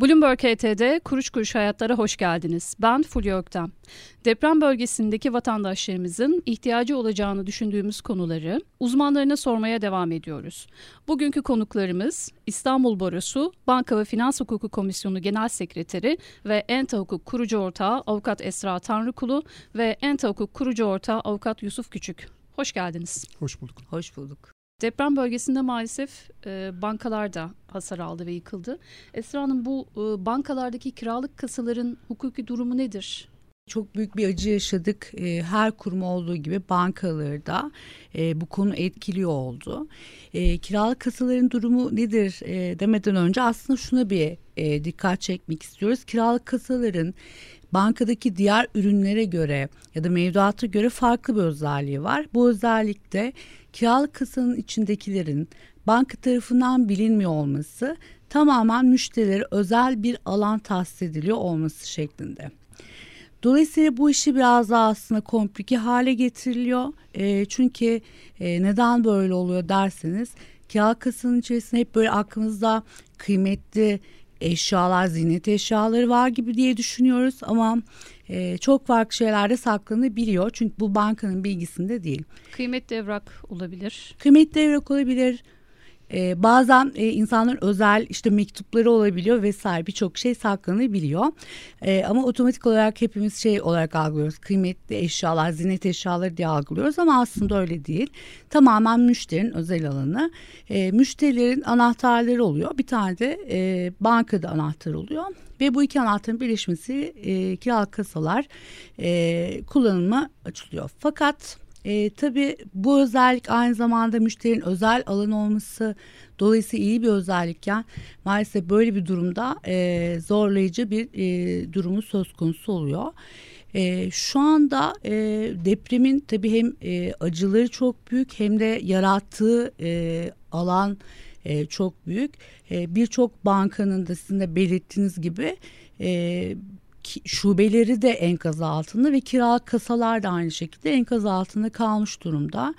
Bloomberg HT'de Kuruş Kuruş Hayatlara hoş geldiniz. Ben Fulya Öktem. Deprem bölgesindeki vatandaşlarımızın ihtiyacı olacağını düşündüğümüz konuları uzmanlarına sormaya devam ediyoruz. Bugünkü konuklarımız İstanbul Barosu Banka ve Finans Hukuku Komisyonu Genel Sekreteri ve Enta Hukuk kurucu ortağı Avukat Esra Tanrıkulu ve Enta Hukuk kurucu ortağı Avukat Yusuf Küçük. Hoş geldiniz. Hoş bulduk. Hoş bulduk. Deprem bölgesinde maalesef e, bankalar da hasar aldı ve yıkıldı. Esra Hanım bu e, bankalardaki kiralık kasaların hukuki durumu nedir? Çok büyük bir acı yaşadık. E, her kurum olduğu gibi bankaları da e, bu konu etkiliyor oldu. E, kiralık kasaların durumu nedir demeden önce aslında şuna bir dikkat çekmek istiyoruz. Kiralık kasaların bankadaki diğer ürünlere göre ya da mevduata göre farklı bir özelliği var. Bu özellikle kiralık kasanın içindekilerin banka tarafından bilinmiyor olması tamamen müşterilere özel bir alan tahsis ediliyor olması şeklinde. Dolayısıyla bu işi biraz daha aslında komplike hale getiriliyor. E, çünkü e, neden böyle oluyor derseniz kiralık kasanın içerisinde hep böyle aklımızda kıymetli eşyalar, zinet eşyaları var gibi diye düşünüyoruz ama e, çok farklı şeylerde saklanabiliyor. Çünkü bu bankanın bilgisinde değil. Kıymetli evrak olabilir. Kıymetli evrak olabilir. Ee, bazen e, insanların özel işte mektupları olabiliyor vesaire birçok şey saklanabiliyor. Ee, ama otomatik olarak hepimiz şey olarak algılıyoruz. Kıymetli eşyalar, zinet eşyaları diye algılıyoruz ama aslında öyle değil. Tamamen müşterinin özel alanı. Ee, müşterilerin anahtarları oluyor. Bir tane de e, bankada anahtar oluyor. Ve bu iki anahtarın birleşmesi e, kiralık kasalar e, kullanıma açılıyor. Fakat e, tabii bu özellik aynı zamanda müşterinin özel alan olması dolayısıyla iyi bir özellikken maalesef böyle bir durumda e, zorlayıcı bir e, durumu söz konusu oluyor. E, şu anda e, depremin tabii hem e, acıları çok büyük hem de yarattığı e, alan e, çok büyük. E, Birçok bankanın da sizin de belirttiğiniz gibi e, şubeleri de enkaz altında ve kiralık kasalar da aynı şekilde enkaz altında kalmış durumda.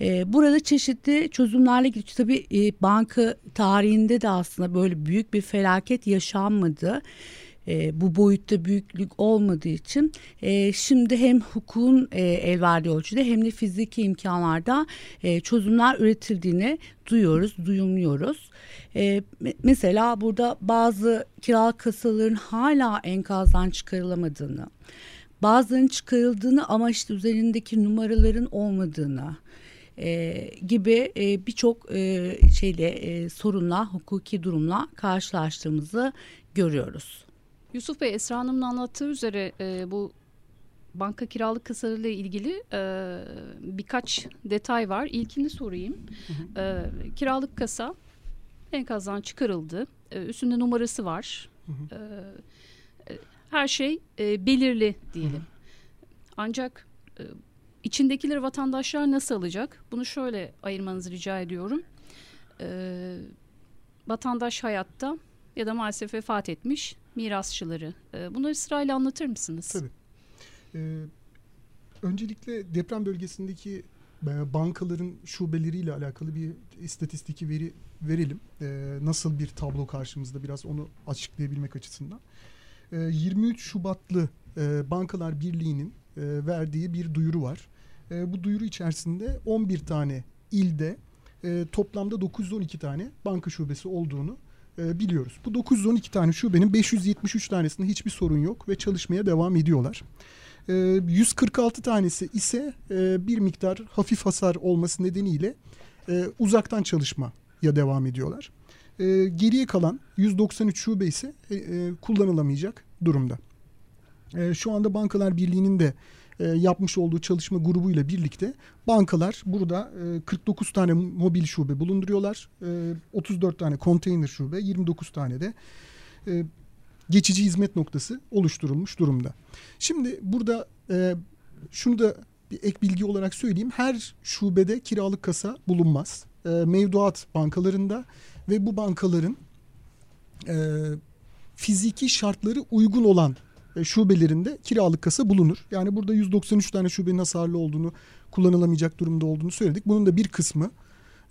Ee, burada çeşitli çözümlerle gidiyor. Tabii e, banka tarihinde de aslında böyle büyük bir felaket yaşanmadı e, bu boyutta büyüklük olmadığı için e, şimdi hem hukukun e, el verdiği ölçüde hem de fiziki imkanlarda e, çözümler üretildiğini duyuyoruz, duyumluyoruz. E, mesela burada bazı kiralık kasaların hala enkazdan çıkarılamadığını, bazılarının çıkarıldığını ama işte üzerindeki numaraların olmadığını, e, gibi e, birçok e, şeyle e, sorunla, hukuki durumla karşılaştığımızı görüyoruz. Yusuf Bey Esra Hanım'ın anlattığı üzere e, bu banka kiralık kasalarıyla ilgili e, birkaç detay var. İlkini sorayım. Hı hı. E, kiralık kasa enkazdan çıkarıldı. E, üstünde numarası var. Hı hı. E, her şey e, belirli diyelim. Hı hı. Ancak e, içindekileri vatandaşlar nasıl alacak? Bunu şöyle ayırmanızı rica ediyorum. E, vatandaş hayatta ya da maalesef vefat etmiş mirasçıları. E, bunları sırayla anlatır mısınız? Tabii. Ee, öncelikle deprem bölgesindeki e, bankaların şubeleriyle alakalı bir istatistiki veri verelim. Ee, nasıl bir tablo karşımızda biraz onu açıklayabilmek açısından. Ee, 23 Şubatlı e, Bankalar Birliği'nin e, verdiği bir duyuru var. E, bu duyuru içerisinde 11 tane ilde e, toplamda 912 tane banka şubesi olduğunu e, biliyoruz. Bu 912 tane şubenin 573 tanesinde hiçbir sorun yok ve çalışmaya devam ediyorlar. E, 146 tanesi ise e, bir miktar hafif hasar olması nedeniyle e, uzaktan çalışmaya devam ediyorlar. E, geriye kalan 193 şube ise e, e, kullanılamayacak durumda. E, şu anda Bankalar Birliği'nin de e, yapmış olduğu çalışma grubuyla birlikte bankalar burada e, 49 tane mobil şube bulunduruyorlar. E, 34 tane konteyner şube, 29 tane de e, geçici hizmet noktası oluşturulmuş durumda. Şimdi burada e, şunu da bir ek bilgi olarak söyleyeyim. Her şubede kiralık kasa bulunmaz. E, mevduat bankalarında ve bu bankaların e, fiziki şartları uygun olan e, şubelerinde kiralık kasa bulunur. Yani burada 193 tane şubenin hasarlı olduğunu, kullanılamayacak durumda olduğunu söyledik. Bunun da bir kısmı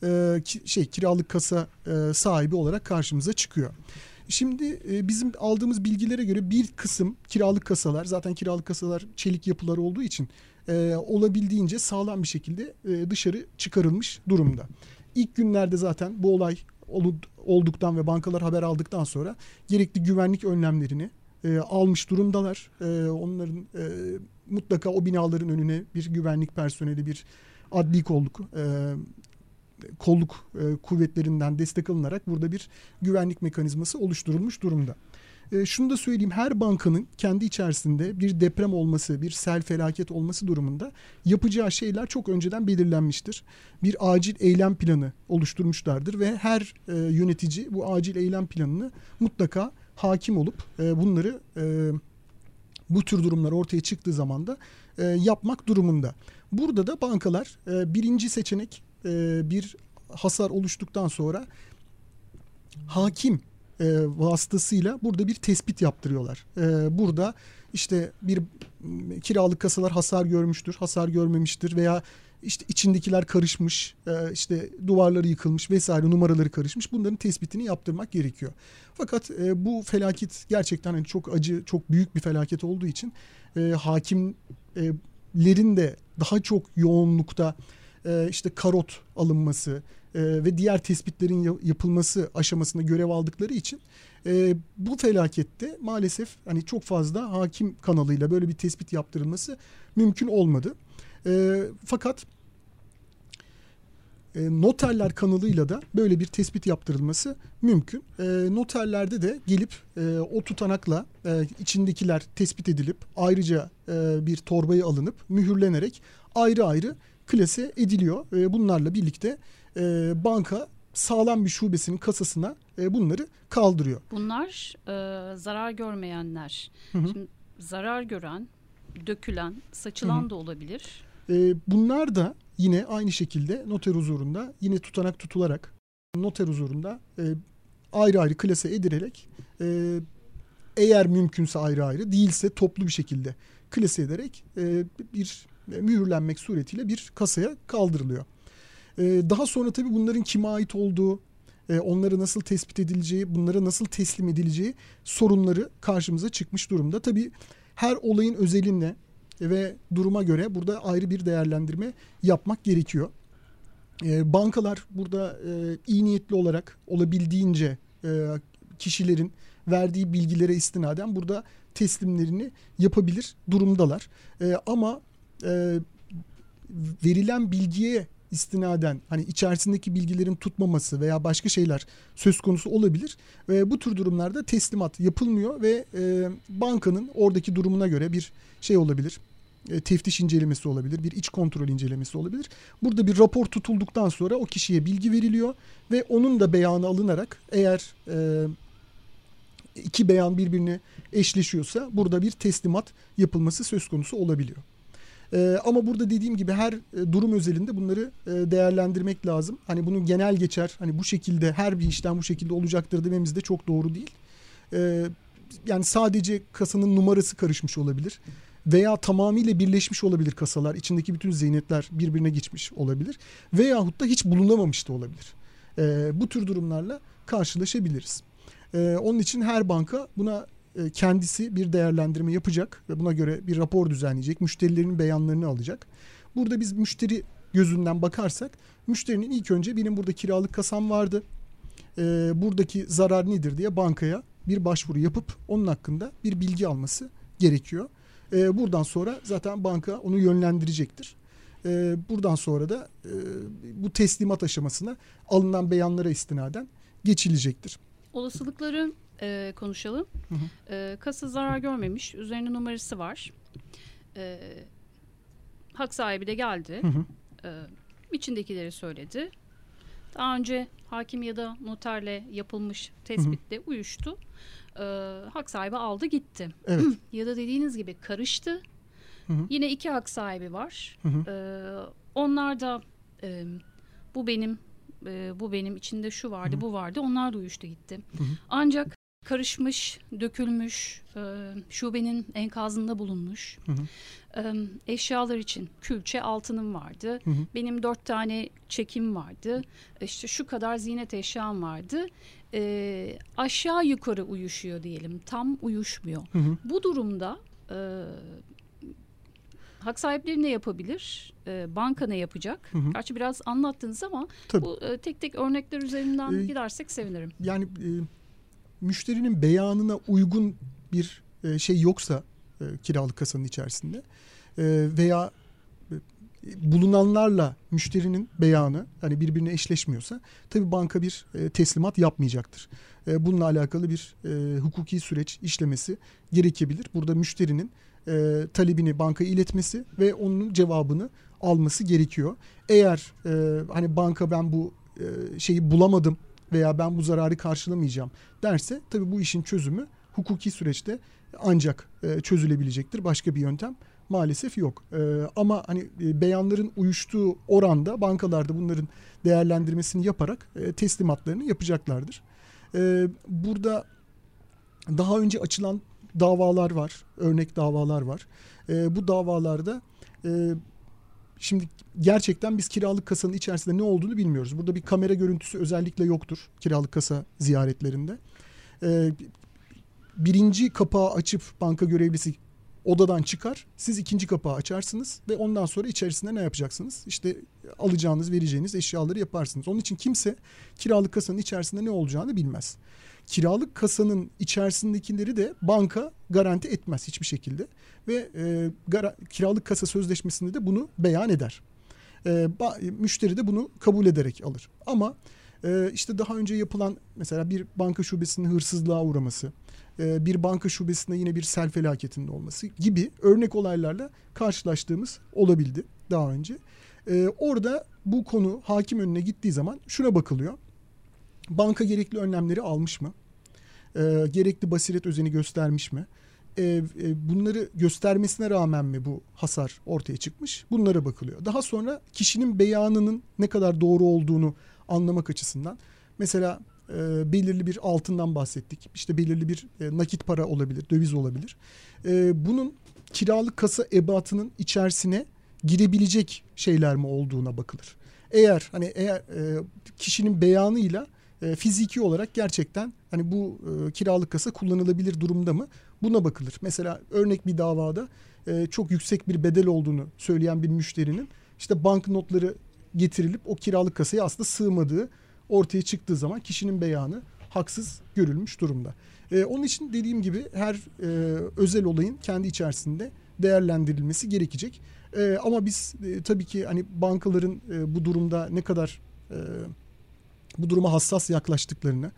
e, şey kiralık kasa e, sahibi olarak karşımıza çıkıyor. Şimdi e, bizim aldığımız bilgilere göre bir kısım kiralık kasalar zaten kiralık kasalar çelik yapılar olduğu için e, olabildiğince sağlam bir şekilde e, dışarı çıkarılmış durumda. İlk günlerde zaten bu olay olduktan ve bankalar haber aldıktan sonra gerekli güvenlik önlemlerini e, almış durumdalar. E, onların e, mutlaka o binaların önüne bir güvenlik personeli, bir adli kolluk e, kolluk e, kuvvetlerinden destek alınarak burada bir güvenlik mekanizması oluşturulmuş durumda. E, şunu da söyleyeyim her bankanın kendi içerisinde bir deprem olması, bir sel felaket olması durumunda yapacağı şeyler çok önceden belirlenmiştir. Bir acil eylem planı oluşturmuşlardır ve her e, yönetici bu acil eylem planını mutlaka hakim olup e, bunları e, bu tür durumlar ortaya çıktığı zaman da e, yapmak durumunda. Burada da bankalar e, birinci seçenek e, bir hasar oluştuktan sonra hakim e, vasıtasıyla burada bir tespit yaptırıyorlar. E, burada işte bir kiralık kasalar hasar görmüştür, hasar görmemiştir veya işte içindekiler karışmış, e, işte duvarları yıkılmış vesaire numaraları karışmış. Bunların tespitini yaptırmak gerekiyor. Fakat e, bu felaket gerçekten hani çok acı, çok büyük bir felaket olduğu için e, hakimlerin de daha çok yoğunlukta e, işte karot alınması e, ve diğer tespitlerin yapılması aşamasında görev aldıkları için e, bu felakette maalesef hani çok fazla hakim kanalıyla böyle bir tespit yaptırılması mümkün olmadı. fakat noterler kanalıyla da böyle bir tespit yaptırılması mümkün. noterlerde de gelip o tutanakla içindekiler tespit edilip ayrıca bir torbaya alınıp mühürlenerek ayrı ayrı klase ediliyor. E, bunlarla birlikte e, banka sağlam bir şubesinin kasasına e, bunları kaldırıyor. Bunlar e, zarar görmeyenler. Hı hı. Şimdi zarar gören, dökülen, saçılan hı hı. da olabilir. E, bunlar da yine aynı şekilde noter huzurunda yine tutanak tutularak noter huzurunda e, ayrı ayrı klase edilerek e, eğer mümkünse ayrı ayrı değilse toplu bir şekilde klase ederek e, bir mühürlenmek suretiyle bir kasaya kaldırılıyor. Ee, daha sonra tabii bunların kime ait olduğu, e, onları nasıl tespit edileceği, bunlara nasıl teslim edileceği sorunları karşımıza çıkmış durumda. Tabii her olayın özeline ve duruma göre burada ayrı bir değerlendirme yapmak gerekiyor. Ee, bankalar burada e, iyi niyetli olarak olabildiğince e, kişilerin verdiği bilgilere istinaden burada teslimlerini yapabilir durumdalar. ama e, verilen bilgiye istinaden hani içerisindeki bilgilerin tutmaması veya başka şeyler söz konusu olabilir. Ve bu tür durumlarda teslimat yapılmıyor ve e, bankanın oradaki durumuna göre bir şey olabilir. E, teftiş incelemesi olabilir, bir iç kontrol incelemesi olabilir. Burada bir rapor tutulduktan sonra o kişiye bilgi veriliyor ve onun da beyanı alınarak eğer e, iki beyan birbirine eşleşiyorsa burada bir teslimat yapılması söz konusu olabiliyor. E, ama burada dediğim gibi her e, durum özelinde bunları e, değerlendirmek lazım. Hani bunu genel geçer, hani bu şekilde her bir işten bu şekilde olacaktır dememiz de çok doğru değil. E, yani sadece kasanın numarası karışmış olabilir veya tamamıyla birleşmiş olabilir kasalar. İçindeki bütün ziynetler birbirine geçmiş olabilir. Veyahut da hiç bulunamamış da olabilir. E, bu tür durumlarla karşılaşabiliriz. E, onun için her banka buna kendisi bir değerlendirme yapacak ve buna göre bir rapor düzenleyecek. Müşterilerin beyanlarını alacak. Burada biz müşteri gözünden bakarsak müşterinin ilk önce benim burada kiralık kasam vardı. E, buradaki zarar nedir diye bankaya bir başvuru yapıp onun hakkında bir bilgi alması gerekiyor. E, buradan sonra zaten banka onu yönlendirecektir. buradan sonra da bu teslimat aşamasına alınan beyanlara istinaden geçilecektir. Olasılıkları e, konuşalım. Hı hı. E, kasa zarar görmemiş. Üzerinde numarası var. E, hak sahibi de geldi. Hı hı. E, içindekileri söyledi. Daha önce hakim ya da noterle yapılmış tespitte hı hı. uyuştu. E, hak sahibi aldı gitti. Evet. ya da dediğiniz gibi karıştı. Hı hı. Yine iki hak sahibi var. Hı hı. E, onlar da e, bu benim e, bu benim içinde şu vardı hı hı. bu vardı onlar da uyuştu gitti. Hı hı. Ancak karışmış, dökülmüş, e, şubenin enkazında bulunmuş. Hı hı. E, eşyalar için külçe altınım vardı. Hı hı. Benim dört tane çekim vardı. İşte şu kadar ziynet eşyam vardı. E, aşağı yukarı uyuşuyor diyelim. Tam uyuşmuyor. Hı hı. Bu durumda e, hak sahipleri ne yapabilir? E, banka ne yapacak? Hı hı. Gerçi biraz anlattınız ama Tabii. bu e, tek tek örnekler üzerinden Ee, gidersek sevinirim. yani e, müşterinin beyanına uygun bir e, şey yoksa e, kiralık kasanın içerisinde e, veya bulunanlarla müşterinin beyanı hani birbirine eşleşmiyorsa tabii banka bir teslimat yapmayacaktır. Bununla alakalı bir hukuki süreç işlemesi gerekebilir. Burada müşterinin talebini bankaya iletmesi ve onun cevabını alması gerekiyor. Eğer hani banka ben bu şeyi bulamadım veya ben bu zararı karşılamayacağım derse tabii bu işin çözümü hukuki süreçte ancak e, çözülebilecektir. Başka bir yöntem maalesef yok. E, ama hani e, beyanların uyuştuğu oranda bankalarda bunların değerlendirmesini yaparak teslimatlarını yapacaklardır. Burada daha önce açılan davalar var, örnek davalar var. Bu davalarda şimdi gerçekten biz kiralık kasanın içerisinde ne olduğunu bilmiyoruz. Burada bir kamera görüntüsü özellikle yoktur kiralık kasa ziyaretlerinde. E, birinci kapağı açıp banka görevlisi odadan çıkar. Siz ikinci kapağı açarsınız ve ondan sonra içerisinde ne yapacaksınız? İşte alacağınız, vereceğiniz eşyaları yaparsınız. Onun için kimse kiralık kasanın içerisinde ne olacağını bilmez. Kiralık kasanın içerisindekileri de banka garanti etmez hiçbir şekilde ve e, gara, kiralık kasa sözleşmesinde de bunu beyan eder. E, ba, müşteri de bunu kabul ederek alır. Ama e, işte daha önce yapılan mesela bir banka şubesinin hırsızlığa uğraması, e, bir banka şubesinde yine bir sel felaketinde olması gibi örnek olaylarla karşılaştığımız olabildi daha önce. E, orada bu konu hakim önüne gittiği zaman şuna bakılıyor. Banka gerekli önlemleri almış mı? E, gerekli basiret özeni göstermiş mi? E, e, bunları göstermesine rağmen mi bu hasar ortaya çıkmış? Bunlara bakılıyor. Daha sonra kişinin beyanının ne kadar doğru olduğunu anlamak açısından mesela e, belirli bir altından bahsettik. İşte belirli bir e, nakit para olabilir, döviz olabilir. E, bunun kiralık kasa ebatının içerisine girebilecek şeyler mi olduğuna bakılır. Eğer hani eğer e, kişinin beyanıyla e, fiziki olarak gerçekten hani bu e, kiralık kasa kullanılabilir durumda mı? Buna bakılır. Mesela örnek bir davada e, çok yüksek bir bedel olduğunu söyleyen bir müşterinin işte banknotları getirilip o kiralık kasaya aslında sığmadığı ortaya çıktığı zaman kişinin beyanı haksız görülmüş durumda. E, onun için dediğim gibi her e, özel olayın kendi içerisinde değerlendirilmesi gerekecek. E, ama biz e, tabii ki hani bankaların e, bu durumda ne kadar e, bu duruma hassas yaklaştıklarını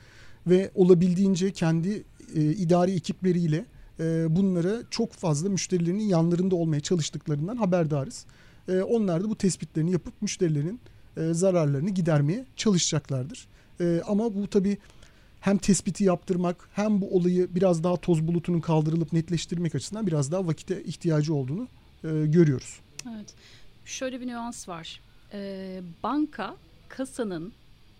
ve olabildiğince kendi e, idari ekipleriyle e, bunlara çok fazla müşterilerinin yanlarında olmaya çalıştıklarından haberdarız. E, onlar da bu tespitlerini yapıp müşterilerin e, zararlarını gidermeye çalışacaklardır. E, ama bu tabii hem tespiti yaptırmak hem bu olayı biraz daha toz bulutunun kaldırılıp netleştirmek açısından biraz daha vakite ihtiyacı olduğunu e, görüyoruz. Evet. Şöyle bir nüans var. Ee, banka kasanın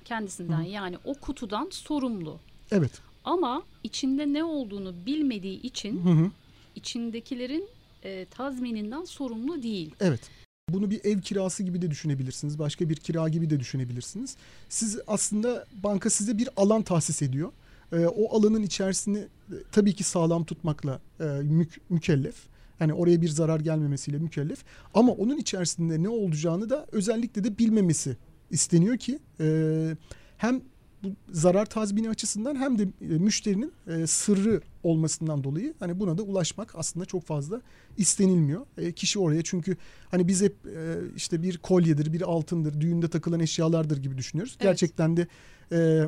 kendisinden Hı. yani o kutudan sorumlu. Evet. Ama içinde ne olduğunu bilmediği için Hı hı. içindekilerin e, tazmininden sorumlu değil. Evet. Bunu bir ev kirası gibi de düşünebilirsiniz. Başka bir kira gibi de düşünebilirsiniz. Siz aslında banka size bir alan tahsis ediyor. Ee, o alanın içerisini e, tabii ki sağlam tutmakla e, mük- mükellef. Yani oraya bir zarar gelmemesiyle mükellef. Ama onun içerisinde ne olacağını da özellikle de bilmemesi isteniyor ki e, hem bu zarar tazmini açısından hem de e, müşterinin e, sırrı olmasından dolayı hani buna da ulaşmak aslında çok fazla istenilmiyor. E, kişi oraya çünkü hani biz hep e, işte bir kolyedir, bir altındır, düğünde takılan eşyalardır gibi düşünüyoruz. Evet. Gerçekten de e,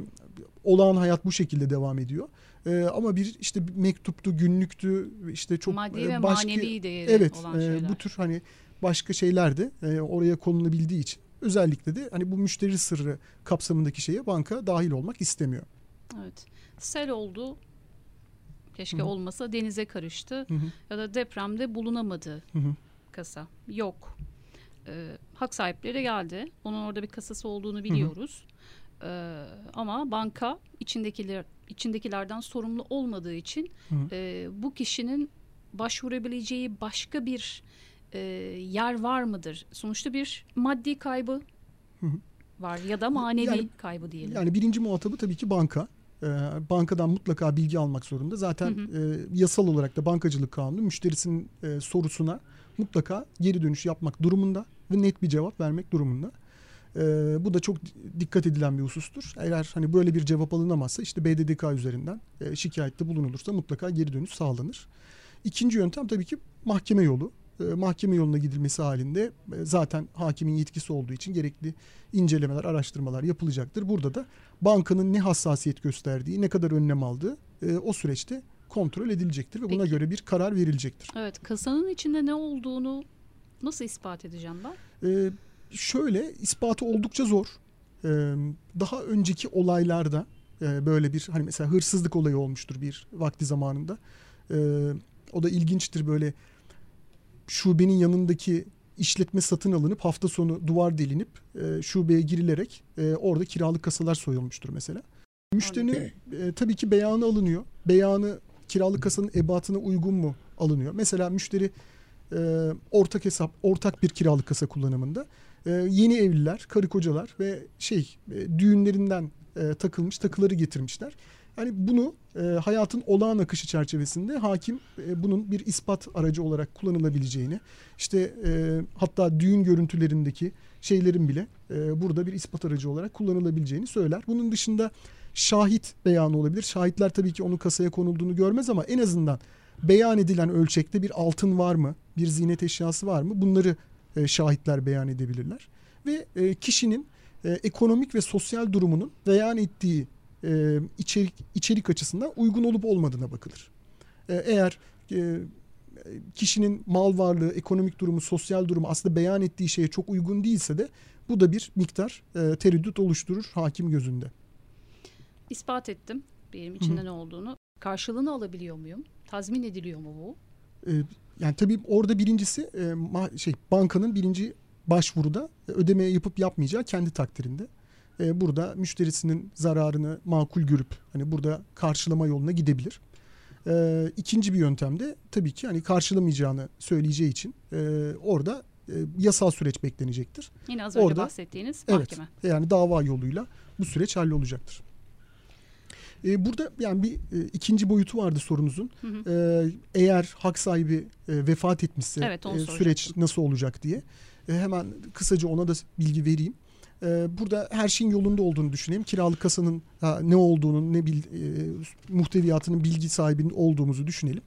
olağan hayat bu şekilde devam ediyor. E, ama bir işte mektuptu, günlüktü, işte çok Maddi e, ve başka manevi değeri evet olan e, şeyler. bu tür hani başka şeyler de e, oraya konulabildiği için özellikle de hani bu müşteri sırrı kapsamındaki şeye banka dahil olmak istemiyor. Evet. Sel oldu. Keşke Hı hı. olmasa denize karıştı Hı hı, ya da depremde bulunamadı hı hı, kasa. Yok. Ee, hak sahipleri geldi. Onun orada bir kasası olduğunu biliyoruz. Ee, ama banka içindekiler içindekilerden sorumlu olmadığı için e, bu kişinin başvurabileceği başka bir e, yer var mıdır? Sonuçta bir maddi kaybı Hı hı. var ya da manevi Yani- kaybı diyelim. Yani birinci muhatabı tabii ki banka. Ee, bankadan mutlaka bilgi almak zorunda. Zaten Hı e, yasal olarak da bankacılık kanunu müşterisinin e, sorusuna mutlaka geri dönüş yapmak durumunda ve net bir cevap vermek durumunda. Bu da çok dikkat edilen bir husustur. Eğer hani böyle bir cevap alınamazsa işte BDDK üzerinden e, şikayette bulunulursa mutlaka geri dönüş sağlanır. İkinci yöntem tabii ki mahkeme yolu. E, mahkeme yoluna gidilmesi halinde e, zaten hakimin yetkisi olduğu için gerekli incelemeler, araştırmalar yapılacaktır. Burada da bankanın ne hassasiyet gösterdiği, ne kadar önlem aldığı e, o süreçte kontrol edilecektir ve buna Peki. göre bir karar verilecektir. Evet kasanın içinde ne olduğunu nasıl ispat edeceğim ben? Ee, şöyle ispatı oldukça zor. Ee, daha önceki olaylarda e, böyle bir hani mesela hırsızlık olayı olmuştur bir vakti zamanında. Ee, o da ilginçtir böyle şubenin yanındaki işletme satın alınıp hafta sonu duvar delinip e, şubeye girilerek e, orada kiralık kasalar soyulmuştur mesela. Müşterinin e, tabii ki beyanı alınıyor. Beyanı kiralık kasanın ebatına uygun mu alınıyor? Mesela müşteri e, ortak hesap, ortak bir kiralık kasa kullanımında e, yeni evliler, karı kocalar ve şey e, düğünlerinden e, takılmış takıları getirmişler. Yani bunu e, hayatın olağan akışı çerçevesinde hakim e, bunun bir ispat aracı olarak kullanılabileceğini, işte e, hatta düğün görüntülerindeki şeylerin bile e, burada bir ispat aracı olarak kullanılabileceğini söyler. Bunun dışında şahit beyanı olabilir. Şahitler tabii ki onun kasaya konulduğunu görmez ama en azından beyan edilen ölçekte bir altın var mı, bir ziynet eşyası var mı? Bunları e, şahitler beyan edebilirler. Ve e, kişinin e, ekonomik ve sosyal durumunun beyan ettiği e, içerik içerik açısından uygun olup olmadığına bakılır. E, eğer e, kişinin mal varlığı, ekonomik durumu, sosyal durumu aslında beyan ettiği şeye çok uygun değilse de bu da bir miktar e, tereddüt oluşturur hakim gözünde. İspat ettim benim içinde ne olduğunu. Karşılığını alabiliyor muyum? Tazmin ediliyor mu bu? E, yani tabii orada birincisi e, ma- şey bankanın birinci başvuruda e, ödeme yapıp yapmayacağı kendi takdirinde. E, burada müşterisinin zararını makul görüp hani burada karşılama yoluna gidebilir. E, ikinci bir yöntem de tabii ki hani karşılamayacağını söyleyeceği için e, orada e, yasal süreç beklenecektir. Yine az önce Orada- bahsettiğiniz Evet. mahkeme. Yani dava yoluyla bu süreç hallolacaktır. E, burada yani bir e, ikinci boyutu vardı sorunuzun. Hı hı. E, eğer hak sahibi e, vefat etmişse Evet, e, süreç nasıl olacak diye. E, hemen kısaca ona da bilgi vereyim. E, burada her şeyin yolunda olduğunu düşünelim. Kiralık kasanın ne olduğunu, ne bil, e, muhteviyatının bilgi sahibinin olduğumuzu düşünelim.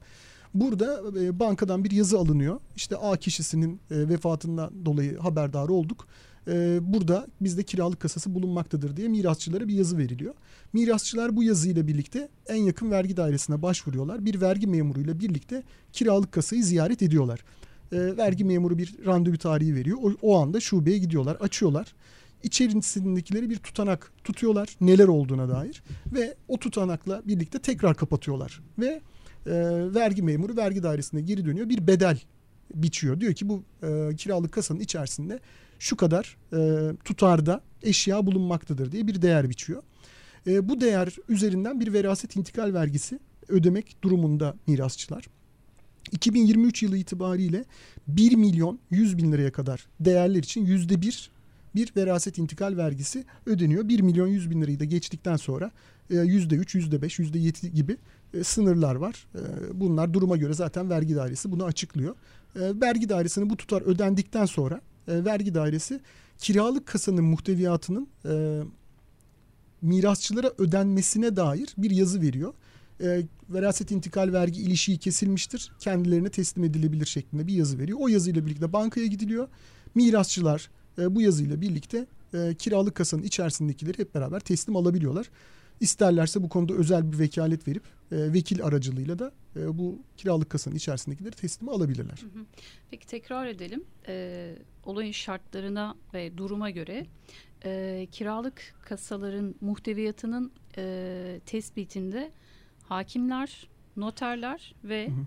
Burada e, bankadan bir yazı alınıyor. İşte A kişisinin e, vefatından dolayı haberdar olduk. E, burada bizde kiralık kasası bulunmaktadır diye mirasçılara bir yazı veriliyor. Mirasçılar bu yazıyla birlikte en yakın vergi dairesine başvuruyorlar. Bir vergi memuruyla birlikte kiralık kasayı ziyaret ediyorlar. E, vergi memuru bir randevu tarihi veriyor. O, o anda şubeye gidiyorlar, açıyorlar. İçerisindekileri bir tutanak tutuyorlar neler olduğuna dair ve o tutanakla birlikte tekrar kapatıyorlar ve e, vergi memuru vergi dairesine geri dönüyor bir bedel biçiyor. Diyor ki bu e, kiralık kasanın içerisinde şu kadar e, tutarda eşya bulunmaktadır diye bir değer biçiyor. E, bu değer üzerinden bir veraset intikal vergisi ödemek durumunda mirasçılar. 2023 yılı itibariyle 1 milyon 100 bin liraya kadar değerler için yüzde bir bir veraset intikal vergisi ödeniyor. 1 milyon 100 bin lirayı da geçtikten sonra e, yüzde üç, yüzde beş, yüzde yedi gibi e, sınırlar var. E, Bunlar duruma göre zaten vergi dairesi bunu açıklıyor. Vergi dairesinin bu tutar ödendikten sonra vergi dairesi kiralık kasanın muhteviyatının mirasçılara ödenmesine dair bir yazı veriyor. E, veraset intikal vergi ilişiği kesilmiştir. Kendilerine teslim edilebilir şeklinde bir yazı veriyor. O yazıyla birlikte bankaya gidiliyor. Mirasçılar e, bu yazıyla birlikte e, kiralık kasanın içerisindekileri hep beraber teslim alabiliyorlar. İsterlerse bu konuda özel bir vekalet verip e, vekil aracılığıyla da e, bu kiralık kasanın içerisindekileri teslim alabilirler. Hı hı. Peki tekrar edelim. Olayın şartlarına ve duruma göre e, kiralık kasaların muhteviyatının e, tespitinde hakimler, noterler ve Hı hı.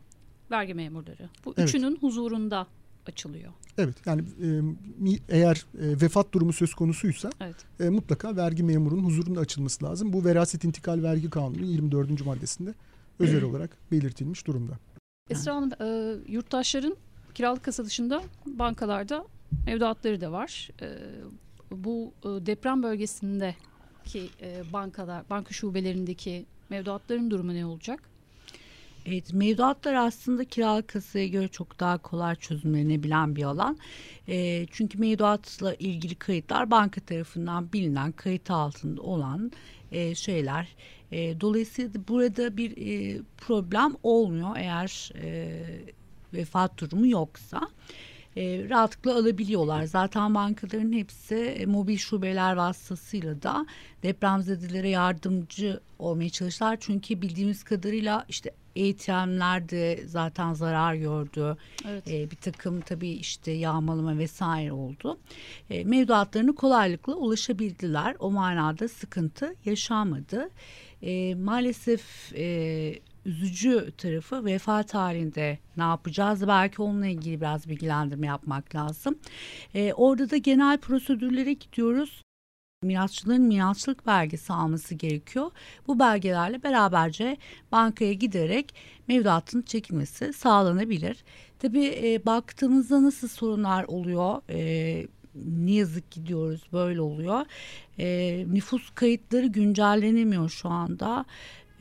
vergi memurları. Bu Evet. üçünün huzurunda açılıyor. Evet yani e, eğer e, vefat durumu söz konusuysa evet. e, mutlaka vergi memurunun huzurunda açılması lazım. Bu veraset intikal vergi kanunu 24. maddesinde özel olarak belirtilmiş durumda. Esra Hanım e, yurttaşların kiralık kasa dışında bankalarda mevduatları da var. E, bu e, deprem bölgesindeki e, bankalar, banka şubelerindeki mevduatların durumu ne olacak? Evet, mevduatlar aslında kiralık kasaya göre çok daha kolay çözümlenebilen bir alan. E, çünkü mevduatla ilgili kayıtlar banka tarafından bilinen kayıt altında olan e, şeyler. E, dolayısıyla burada bir e, problem olmuyor eğer e, vefat durumu yoksa e, rahatlıkla alabiliyorlar. Zaten bankaların hepsi e, mobil şubeler vasıtasıyla da depremzedelere yardımcı olmaya çalıştılar. Çünkü bildiğimiz kadarıyla işte De zaten zarar gördü. Evet. E, bir takım tabii işte yağmalama vesaire oldu. E, mevduatlarını kolaylıkla ulaşabildiler. O manada sıkıntı yaşanmadı. E, maalesef e, üzücü tarafı vefat halinde ne yapacağız? Belki onunla ilgili biraz bilgilendirme yapmak lazım. E, orada da genel prosedürlere gidiyoruz mirasçıların mirasçılık belgesi alması gerekiyor. Bu belgelerle beraberce bankaya giderek mevduatın çekilmesi sağlanabilir. Tabii e, baktığımızda nasıl sorunlar oluyor? E, ne yazık ki diyoruz böyle oluyor. E, nüfus kayıtları güncellenemiyor şu anda.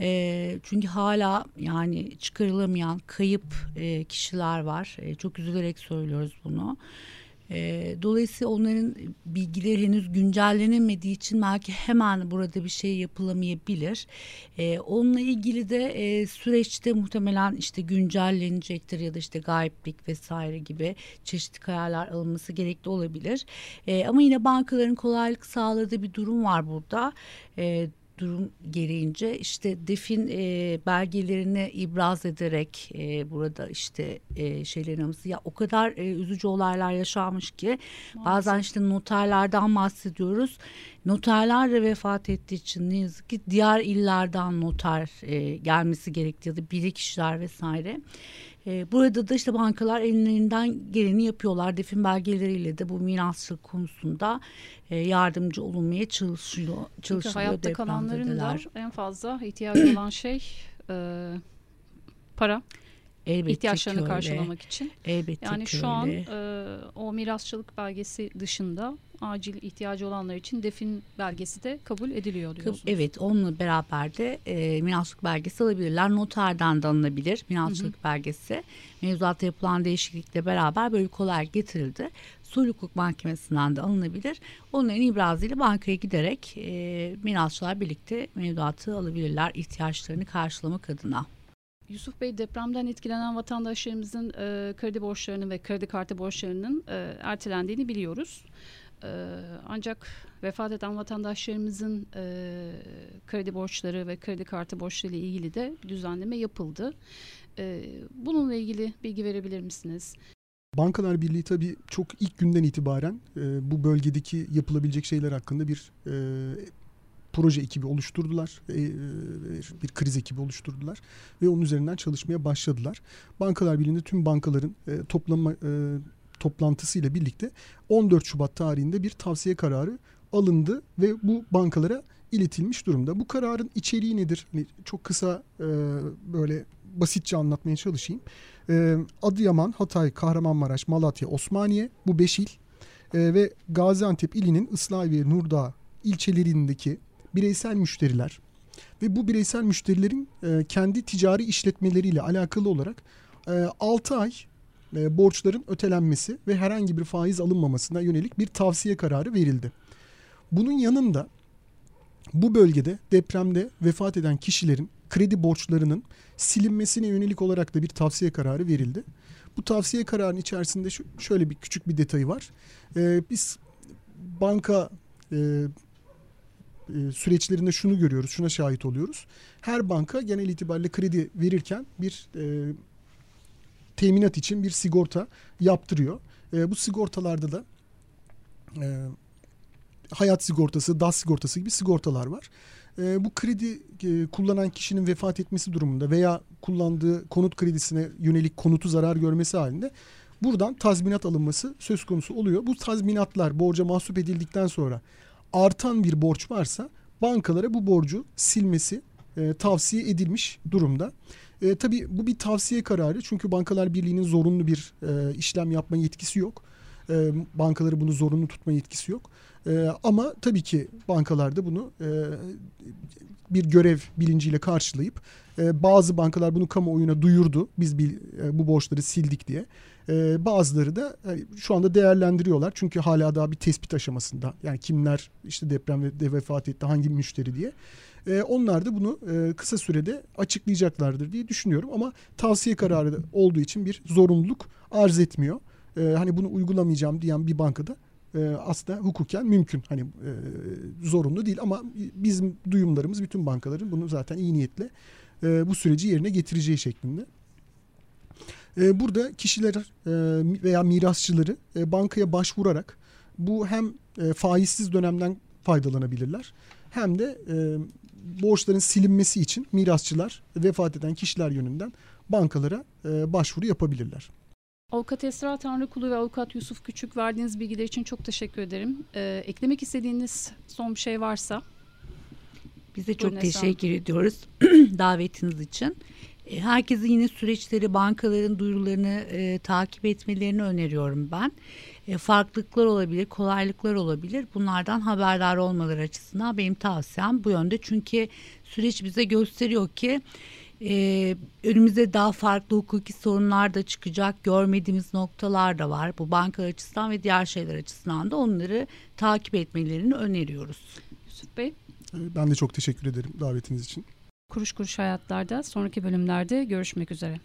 E, çünkü hala yani çıkarılamayan kayıp e, kişiler var. E, çok üzülerek söylüyoruz bunu. E, dolayısıyla onların bilgileri henüz güncellenemediği için belki hemen burada bir şey yapılamayabilir. E, onunla ilgili de e, süreçte muhtemelen işte güncellenecektir ya da işte gayiplik vesaire gibi çeşitli kararlar alınması gerekli olabilir. E, ama yine bankaların kolaylık sağladığı bir durum var burada. E, durum gereğince işte defin e, belgelerini ibraz ederek e, burada işte e, şeylerimizi ya o kadar e, üzücü olaylar yaşanmış ki Maalesef. bazen işte noterlerden bahsediyoruz. Noterler de vefat ettiği için ne yazık ki diğer illerden noter e, gelmesi gerekti ya da biri kişiler vesaire. E, burada da işte bankalar ellerinden geleni yapıyorlar. Defin belgeleriyle de bu mirasçılık konusunda e, yardımcı olunmaya çalışıyor. çalışılıyor Çünkü hayatta kalanların da en fazla ihtiyacı olan şey e, para. Elbette ihtiyaçlarını karşılamak için. Elbette yani şu öyle. an e, o mirasçılık belgesi dışında acil ihtiyacı olanlar için defin belgesi de kabul ediliyor diyorsunuz. Evet onunla beraber de e, mirasçılık belgesi alabilirler. Noterden de alınabilir mirasçılık hı hı. belgesi. Mevzuatta yapılan değişiklikle beraber böyle kolay getirildi. Sulh Hukuk Mahkemesi'nden de alınabilir. Onların ibrazıyla bankaya giderek e, mirasçılar birlikte mevduatı alabilirler ihtiyaçlarını karşılamak adına. Yusuf Bey depremden etkilenen vatandaşlarımızın e, kredi borçlarının ve kredi kartı borçlarının e, ertelendiğini biliyoruz. E, ancak vefat eden vatandaşlarımızın e, kredi borçları ve kredi kartı borçları ile ilgili de bir düzenleme yapıldı. E, bununla ilgili bilgi verebilir misiniz? Bankalar Birliği tabii çok ilk günden itibaren e, bu bölgedeki yapılabilecek şeyler hakkında bir e, proje ekibi oluşturdular. E, e, bir kriz ekibi oluşturdular ve onun üzerinden çalışmaya başladılar. Bankalar Birliği'nde tüm bankaların e, toplama toplantısıyla birlikte 14 Şubat tarihinde bir tavsiye kararı alındı ve bu bankalara iletilmiş durumda. Bu kararın içeriği nedir? Hani çok kısa böyle basitçe anlatmaya çalışayım. Adıyaman, Hatay, Kahramanmaraş, Malatya, Osmaniye bu beş il ve Gaziantep ilinin Islahiye, Nurdağ ilçelerindeki bireysel müşteriler ve bu bireysel müşterilerin e, kendi ticari işletmeleriyle alakalı olarak e, 6 ay e, borçların ötelenmesi ve herhangi bir faiz alınmamasına yönelik bir tavsiye kararı verildi. Bunun yanında bu bölgede depremde vefat eden kişilerin kredi borçlarının silinmesine yönelik olarak da bir tavsiye kararı verildi. Bu tavsiye kararının içerisinde şu, şöyle bir küçük bir detayı var. Ee, biz banka e, e, süreçlerinde şunu görüyoruz, şuna şahit oluyoruz. Her banka genel itibariyle kredi verirken bir e, teminat için bir sigorta yaptırıyor. E, bu sigortalarda da e, hayat sigortası, DAS sigortası gibi sigortalar var. E, bu kredi e, kullanan kişinin vefat etmesi durumunda veya kullandığı konut kredisine yönelik konutu zarar görmesi halinde buradan tazminat alınması söz konusu oluyor. Bu tazminatlar borca mahsup edildikten sonra artan bir borç varsa bankalara bu borcu silmesi e, tavsiye edilmiş durumda. E, tabii bu bir tavsiye kararı çünkü Bankalar Birliği'nin zorunlu bir e, işlem yapma yetkisi yok. E, bankaları bunu zorunlu tutma yetkisi yok. E, ama tabii ki bankalarda bunu e, bir görev bilinciyle karşılayıp e, bazı bankalar bunu kamuoyuna duyurdu. Biz bir, e, bu borçları sildik diye. E, bazıları da e, şu anda değerlendiriyorlar. Çünkü hala daha bir tespit aşamasında. Yani kimler işte depremde vefat etti, hangi müşteri diye. E, onlar da bunu e, kısa sürede açıklayacaklardır diye düşünüyorum. Ama tavsiye kararı olduğu için bir zorunluluk arz etmiyor. E, hani bunu uygulamayacağım diyen bir bankada e, aslında hukuken mümkün. Hani e, zorunlu değil ama bizim duyumlarımız bütün bankaların bunu zaten iyi niyetle e, bu süreci yerine getireceği şeklinde. E, burada kişiler e, veya mirasçıları e, bankaya başvurarak bu hem e, faizsiz dönemden faydalanabilirler hem de e, borçların silinmesi için mirasçılar vefat eden kişiler yönünden bankalara e, başvuru yapabilirler. Avukat Esra Tanrıkulu ve Avukat Yusuf Küçük verdiğiniz bilgiler için çok teşekkür ederim. Ee, eklemek istediğiniz son bir şey varsa. Biz de çok teşekkür ediyoruz davetiniz için. E, herkese yine süreçleri, bankaların duyurularını e, takip etmelerini öneriyorum ben. E, farklılıklar olabilir, kolaylıklar olabilir. Bunlardan haberdar olmaları açısından benim tavsiyem bu yönde. Çünkü süreç bize gösteriyor ki ee, önümüzde daha farklı hukuki sorunlar da çıkacak. Görmediğimiz noktalar da var. Bu banka açısından ve diğer şeyler açısından da onları takip etmelerini öneriyoruz. Yusuf Bey. Ben de çok teşekkür ederim davetiniz için. Kuruş Kuruş Hayatlar'da sonraki bölümlerde görüşmek üzere.